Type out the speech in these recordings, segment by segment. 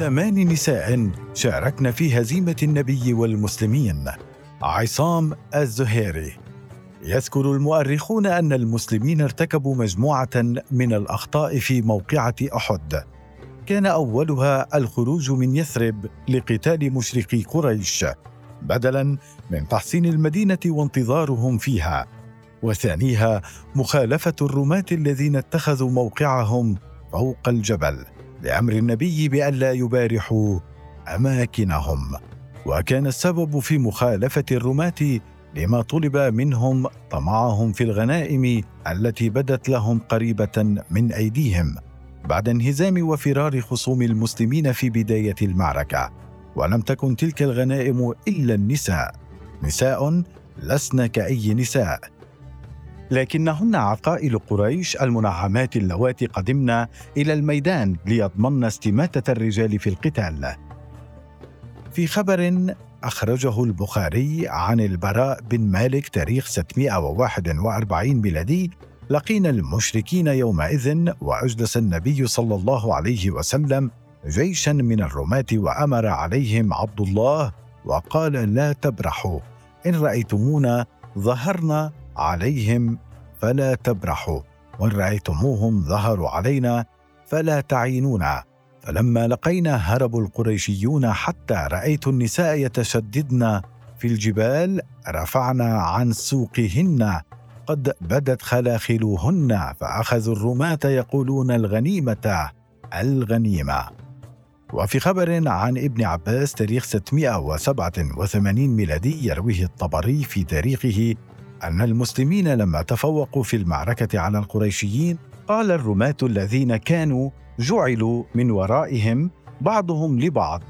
ثمان نساء شاركن في هزيمة النبي والمسلمين. عصام الزهيري. يذكر المؤرخون أن المسلمين ارتكبوا مجموعة من الأخطاء في موقعة أحد. كان أولها الخروج من يثرب لقتال مشرقي قريش بدلا من تحصين المدينة وانتظارهم فيها. وثانيها مخالفة الرماة الذين اتخذوا موقعهم فوق الجبل. لأمر النبي بألا يبارحوا أماكنهم. وكان السبب في مخالفة الرماة لما طلب منهم طمعهم في الغنائم التي بدت لهم قريبة من أيديهم بعد انهزام وفرار خصوم المسلمين في بداية المعركة. ولم تكن تلك الغنائم إلا النساء. نساء لسن كأي نساء. لكنهن عقائل قريش المنعمات اللواتي قدمن إلى الميدان ليضمن استماتة الرجال في القتال. في خبر أخرجه البخاري عن البراء بن مالك تاريخ 641 ميلادي لقينا المشركين يومئذ وأجلس النبي صلى الله عليه وسلم جيشا من الرماة وأمر عليهم عبد الله وقال لا تبرحوا إن رأيتمونا ظهرنا عليهم فلا تبرحوا. وإن رأيتموهم ظهروا علينا فلا تعينونا. فلما لقينا هرب القريشيون حتى رأيت النساء يتشددن في الجبال رفعنا عن سوقهن. قد بدت خلاخلهن فأخذوا الرماة يقولون الغنيمة الغنيمة. وفي خبر عن ابن عباس تاريخ 687 ميلادي يرويه الطبري في تاريخه أن المسلمين لما تفوقوا في المعركة على القريشيين قال الرماة الذين كانوا جعلوا من ورائهم بعضهم لبعض.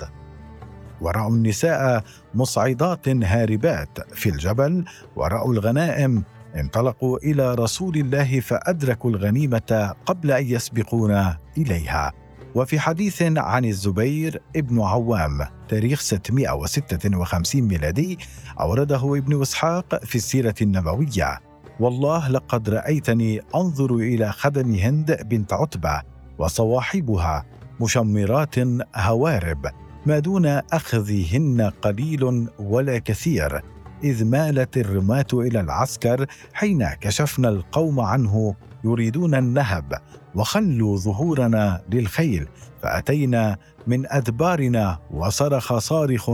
ورأوا النساء مصعدات هاربات في الجبل ورأوا الغنائم انطلقوا إلى رسول الله فأدركوا الغنيمة قبل أن يسبقونا إليها. وفي حديث عن الزبير ابن عوام تاريخ 656 ميلادي أورده ابن إسحاق في السيرة النبوية. والله لقد رأيتني أنظر إلى خدم هند بنت عتبة وصواحبها مشمرات هوارب ما دون أخذهن قليل ولا كثير إذ مالت الرماة إلى العسكر حين كشفنا القوم عنه يريدون النهب وخلوا ظهورنا للخيل فأتينا من أدبارنا وصرخ صارخ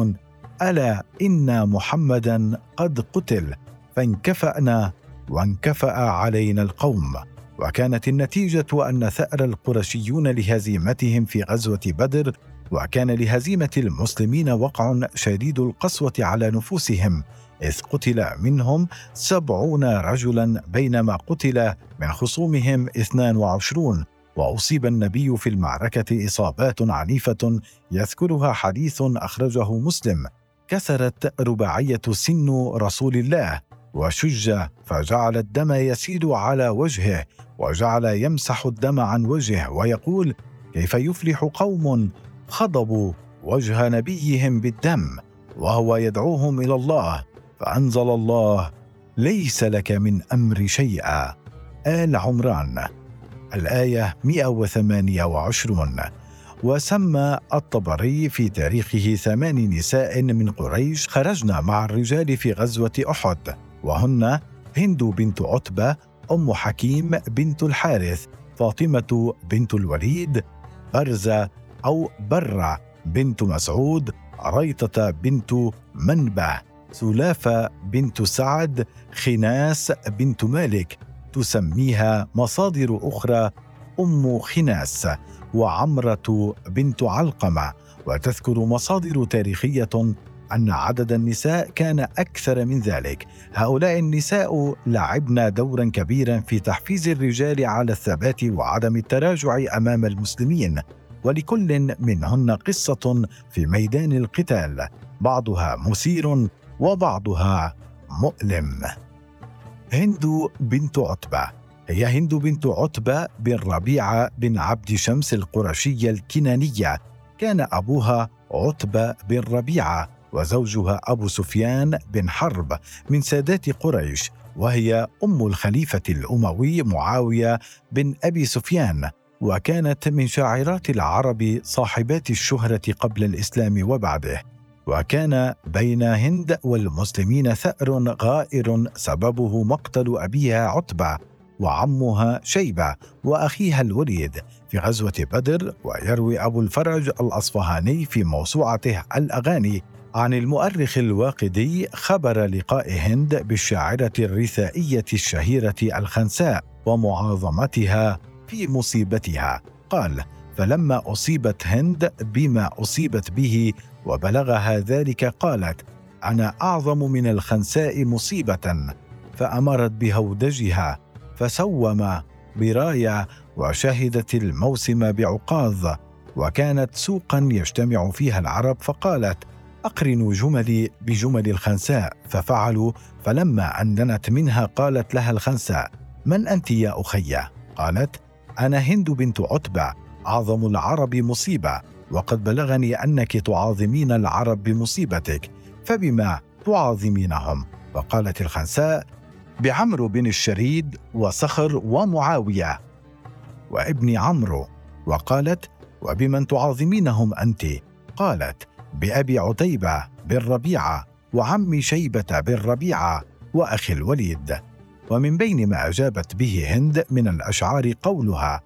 ألا إن محمدا قد قتل؟ فانكفأنا وانكفأ علينا القوم. وكانت النتيجة أن ثأر القرشيون لهزيمتهم في غزوة بدر وكان لهزيمة المسلمين وقع شديد القسوة على نفوسهم. إذ قتل منهم سبعون رجلا بينما قتل من خصومهم اثنان وعشرون وأصيب النبي في المعركة إصابات عنيفة يذكرها حديث أخرجه مسلم. كسرت رباعية سن رسول الله وشج فجعل الدم يسيل على وجهه وجعل يمسح الدم عن وجهه ويقول كيف يفلح قوم خضبوا وجه نبيهم بالدم وهو يدعوهم إلى الله فأنزل الله ليس لك من أمر شيئا. آل عمران الآية 128 وسمى الطبري في تاريخه ثمان نساء من قريش خرجن مع الرجال في غزوة أحد وهن هند بنت عتبة أم حكيم بنت الحارث فاطمة بنت الوليد برزة أو برة بنت مسعود ريطة بنت منبه سلافة بنت سعد خناس بنت مالك تسميها مصادر أخرى أم خناس وعمرة بنت علقمة. وتذكر مصادر تاريخية أن عدد النساء كان أكثر من ذلك. هؤلاء النساء لعبن دورا كبيرا في تحفيز الرجال على الثبات وعدم التراجع أمام المسلمين ولكل منهن قصة في ميدان القتال. بعضها مثير وبعضها مؤلم. هند بنت عتبة. هي هند بنت عتبة بن ربيعة بن عبد شمس القرشية الكنانية. كان أبوها عتبة بن ربيعة وزوجها أبو سفيان بن حرب من سادات قريش وهي أم الخليفة الأموي معاوية بن أبي سفيان. وكانت من شاعرات العرب صاحبات الشهرة قبل الإسلام وبعده. وكان بين هند والمسلمين ثأر غائر سببه مقتل أبيها عتبة وعمها شيبة وأخيها الوليد في غزوة بدر ويروي أبو الفرج الأصفهاني في موسوعته الأغاني عن المؤرخ الواقدي خبر لقاء هند بالشاعرة الرثائية الشهيرة الخنساء ومعاظمتها في مصيبتها. قال فلما أصيبت هند بما أصيبت به وبلغها ذلك قالت أنا أعظم من الخنساء مصيبة. فأمرت بهودجها فسوم برايه وشهدت الموسم بعقاظ وكانت سوقا يجتمع فيها العرب فقالت أقرنوا جملي بجمل الخنساء. ففعلوا فلما اندنت منها قالت لها الخنساء من أنت يا أخي؟ قالت أنا هند بنت عتبة. أعظم العرب مصيبة وقد بلغني أنك تعاظمين العرب بمصيبتك فبما تعاظمينهم؟ وقالت الخنساء بعمرو بن الشريد وصخر ومعاوية. وابن عمرو وقالت وبمن تعاظمينهم أنت؟ قالت بأبي عتيبة بن ربيعه وعم شيبة بن ربيعه وأخي الوليد. ومن بين ما أجابت به هند من الأشعار قولها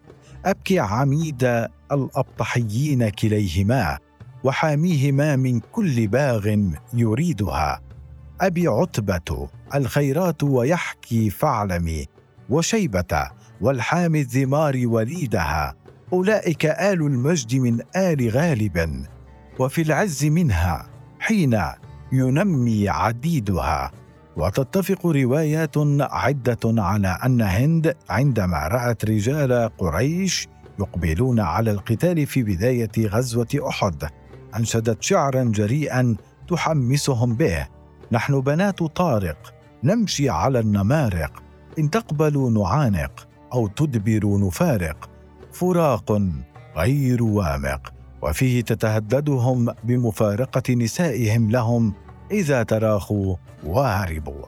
ابكي عميد الأبطحيين كليهما وحاميهما من كل باغ يريدها. أبي عتبة الخيرات ويحكي فاعلمي وشيبة والحامي الذمار وليدها. أولئك آل المجد من آل غالب وفي العز منها حين ينمي عديدها. وتتفق روايات عدة على أن هند عندما رأت رجال قريش يقبلون على القتال في بداية غزوة أحد أنشدت شعرا جريئا تحمسهم به. نحن بنات طارق نمشي على النمارق. إن تقبلوا نعانق أو تدبروا نفارق. فراق غير وامق. وفيه تتهددهم بمفارقة نسائهم لهم إذا تراخوا وهربوا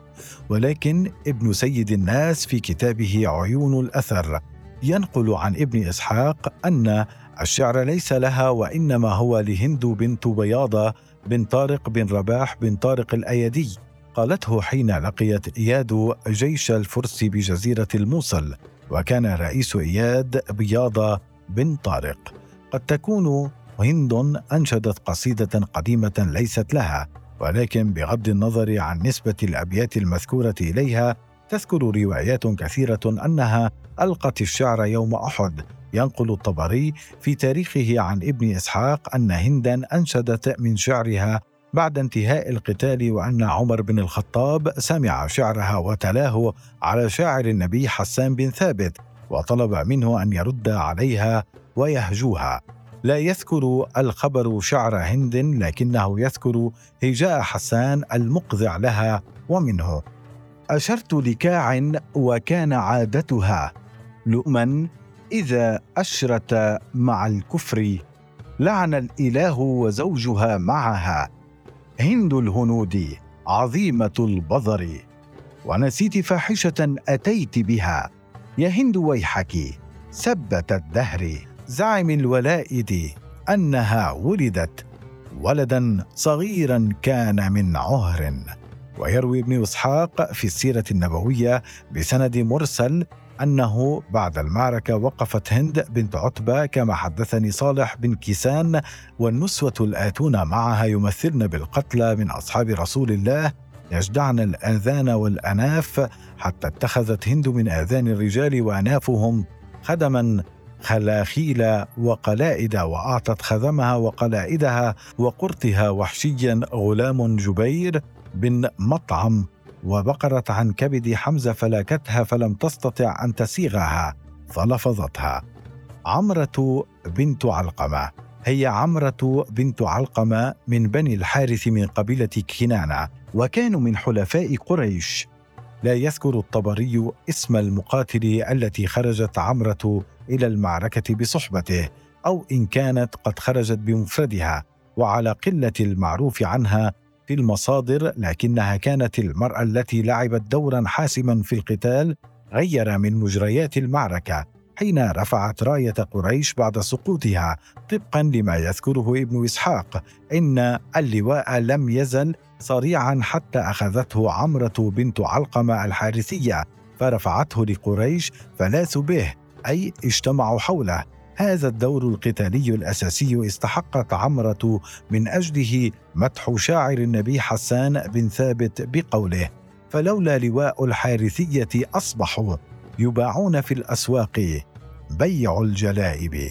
ولكن ابن سيد الناس في كتابه عيون الأثر ينقل عن ابن إسحاق أن الشعر ليس لها وإنما هو لهند بنت بياضة بن طارق بن رباح بن طارق الايدي قالته حين لقيت إياد جيش الفرس بجزيرة الموصل وكان رئيس إياد بياضة بن طارق. قد تكون هند أنشدت قصيدة قديمة ليست لها ولكن بغض النظر عن نسبة الأبيات المذكورة إليها تذكر روايات كثيرة أنها ألقت الشعر يوم أحد. ينقل الطبري في تاريخه عن ابن إسحاق أن هندا أنشدت من شعرها بعد انتهاء القتال وأن عمر بن الخطاب سمع شعرها وتلاه على شاعر النبي حسان بن ثابت وطلب منه أن يرد عليها ويهجوها. لا يذكر الخبر شعر هند لكنه يذكر هجاء حسان المقذع لها ومنه. أشرت لكاع وكان عادتها لؤما إذا أشرت مع الكفر لعن الإله وزوجها معها. هند الهنود عظيمة البظر. ونسيت فاحشة أتيت بها. يا هند ويحك سبت الدهر. زعم الولائد أنها ولدت ولدا صغيرا كان من عهر. ويروي ابن إسحاق في السيرة النبوية بسند مرسل أنه بعد المعركة وقفت هند بنت عتبة كما حدثني صالح بن كيسان والنسوة الآتون معها يمثلن بالقتلى من أصحاب رسول الله. يجدعن الآذان والأناف حتى اتخذت هند من آذان الرجال وأنافهم خدما خلاخيل وقلائد وأعطت خدمها وقلائدها وقرطها وحشيا غلام جبير بن مطعم وبقرت عن كبد حمزة فلاكتها فلم تستطع أن تسيغها فلفظتها. عمرة بنت علقمة. هي عمرة بنت علقمة من بني الحارث من قبيلة كنانة وكانوا من حلفاء قريش. لا يذكر الطبري اسم المقاتل التي خرجت عمرة إلى المعركة بصحبته أو إن كانت قد خرجت بمفردها وعلى قلة المعروف عنها في المصادر لكنها كانت المرأة التي لعبت دورا حاسما في القتال غير من مجريات المعركة حين رفعت راية قريش بعد سقوطها طبقا لما يذكره ابن إسحاق إن اللواء لم يزل صريعا حتى أخذته عمرة بنت علقمة الحارثية فرفعته لقريش فلاثوا به أي اجتمعوا حوله. هذا الدور القتالي الأساسي استحقت عمره من أجله مدح شاعر النبي حسان بن ثابت بقوله فلولا لواء الحارثية أصبحوا يباعون في الأسواق بيع الجلائب.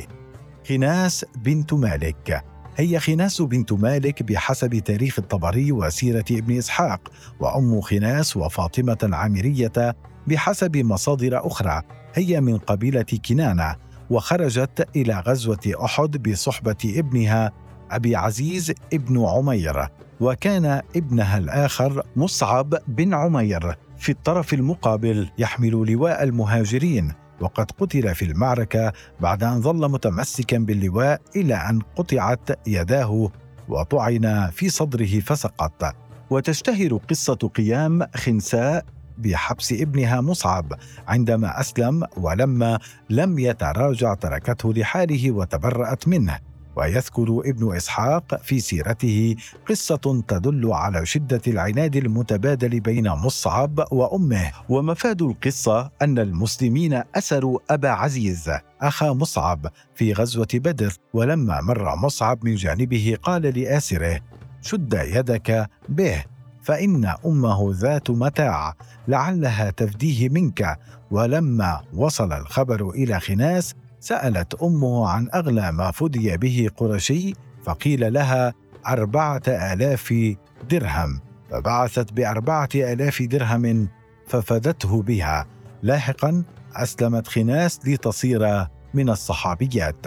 خناس بنت مالك. هي خناس بنت مالك بحسب تاريخ الطبري وسيرة ابن إسحاق وأم خناس وفاطمة العامرية بحسب مصادر أخرى. هي من قبيلة كنانة وخرجت إلى غزوة أحد بصحبة ابنها أبي عزيز ابن عمير وكان ابنها الآخر مصعب بن عمير في الطرف المقابل يحمل لواء المهاجرين وقد قتل في المعركة بعد أن ظل متمسكا باللواء إلى أن قطعت يداه وطعن في صدره فسقط. وتشتهر قصة قيام خنساء بحبس ابنها مصعب عندما أسلم ولما لم يتراجع تركته لحاله وتبرأت منه. ويذكر ابن إسحاق في سيرته قصة تدل على شدة العناد المتبادل بين مصعب وأمه. ومفاد القصة أن المسلمين أسروا أبا عزيز أخا مصعب في غزوة بدر. ولما مر مصعب من جانبه قال لآسره شد يدك به. فإن أمه ذات متاع لعلها تفديه منك. ولما وصل الخبر إلى خناس سألت أمه عن أغلى ما فدي به قرشي فقيل لها أربعة آلاف درهم. فبعثت بأربعة آلاف درهم ففدته بها. لاحقا أسلمت خناس لتصير من الصحابيات.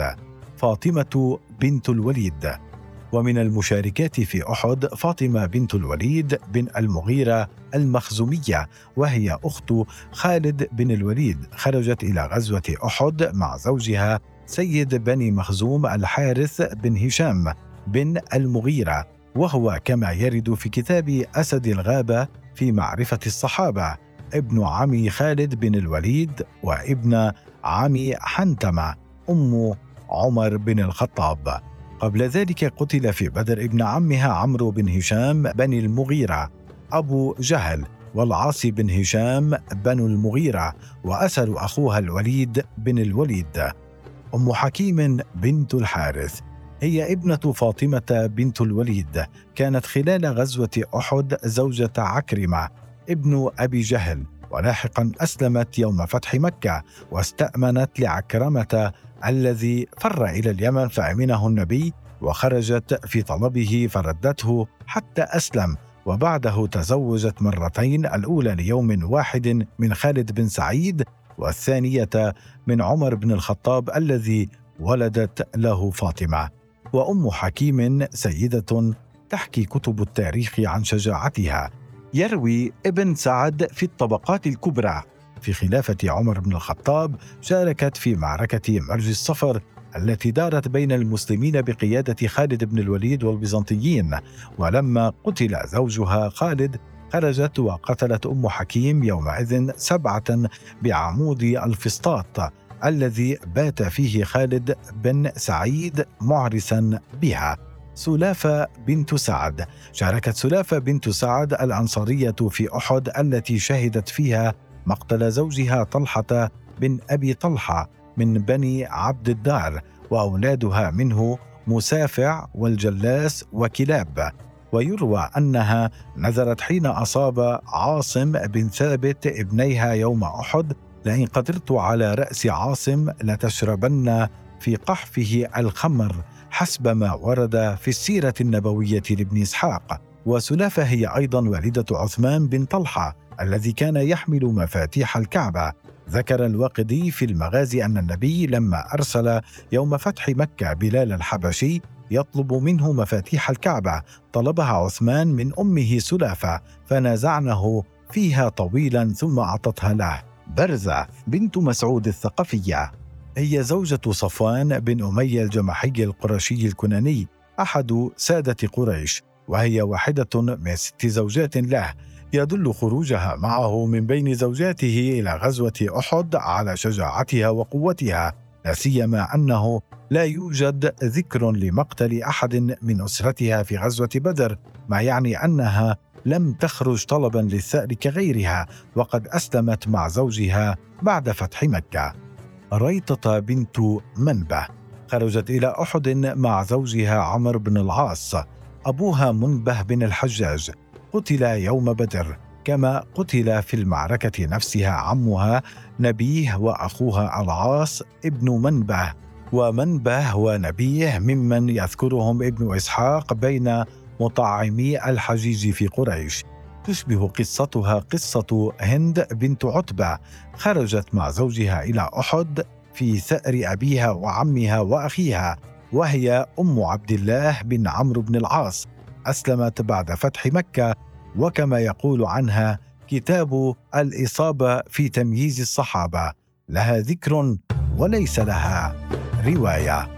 فاطمة بنت الوليد. ومن المشاركات في أحد فاطمة بنت الوليد بن المغيرة المخزومية وهي أخت خالد بن الوليد. خرجت إلى غزوة أحد مع زوجها سيد بني مخزوم الحارث بن هشام بن المغيرة وهو كما يرد في كتاب أسد الغابة في معرفة الصحابة ابن عمي خالد بن الوليد وابن عمي حنتمة أم عمر بن الخطاب. قبل ذلك قتل في بدر ابن عمها عمرو بن هشام بن المغيرة أبو جهل والعاص بن هشام بن المغيرة وأسر أخوها الوليد بن الوليد. أم حكيم بنت الحارث هي ابنة فاطمة بنت الوليد. كانت خلال غزوة أحد زوجة عكرمة ابن أبي جهل ولاحقا أسلمت يوم فتح مكة واستأمنت لعكرمة الذي فر إلى اليمن فأمنه النبي وخرجت في طلبه فردته حتى أسلم وبعده تزوجت مرتين الأولى ليوم واحد من خالد بن سعيد والثانية من عمر بن الخطاب الذي ولدت له فاطمة. وأم حكيم سيدة تحكي كتب التاريخ عن شجاعتها. يروي ابن سعد في الطبقات الكبرى. في خلافة عمر بن الخطاب شاركت في معركة مرج الصفر التي دارت بين المسلمين بقيادة خالد بن الوليد والبيزنطيين. ولما قتل زوجها خالد خرجت وقتلت أم حكيم يومئذ سبعة بعمود الفسطاط الذي بات فيه خالد بن سعيد معرسا بها. سلافة بنت سعد. شاركت سلافة بنت سعد الأنصارية في أحد التي شهدت فيها مقتل زوجها طلحة بن أبي طلحة من بني عبد الدار وأولادها منه مسافع والجلاس وكلاب. ويروى أنها نذرت حين أصاب عاصم بن ثابت ابنيها يوم أحد لئن قدرت على رأس عاصم لتشربن في قحفه الخمر حسب ما ورد في السيرة النبوية لابن إسحاق وسلافة هي أيضا والدة عثمان بن طلحة. الذي كان يحمل مفاتيح الكعبة. ذكر الواقدي في المغازي أن النبي لما أرسل يوم فتح مكة بلال الحبشي يطلب منه مفاتيح الكعبة طلبها عثمان من أمه سلافة فنازعنه فيها طويلا ثم أعطتها له. برزة بنت مسعود الثقفية. هي زوجة صفوان بن أمية الجمحي القرشي الكناني أحد سادة قريش وهي واحدة من ست زوجات له. يدل خروجها معه من بين زوجاته إلى غزوة أحد على شجاعتها وقوتها لا سيما أنه لا يوجد ذكر لمقتل أحد من أسرتها في غزوة بدر ما يعني أنها لم تخرج طلبا للثأر كغيرها وقد أسلمت مع زوجها بعد فتح مكة. ريطة بنت منبه خرجت إلى أحد مع زوجها عمرو بن العاص أبوها منبه بن الحجاج. قتل يوم بدر كما قتل في المعركة نفسها عمها نبيه وأخوها العاص ابن منبه. ومنبه ونبيه ممن يذكرهم ابن إسحاق بين مطعمي الحجيج في قريش. تشبه قصتها قصة هند بنت عتبة خرجت مع زوجها إلى أحد في ثأر أبيها وعمها وأخيها وهي أم عبد الله بن عمرو بن العاص. أسلمت بعد فتح مكة وكما يقول عنها كتاب الإصابة في تمييز الصحابة لها ذكر وليس لها رواية.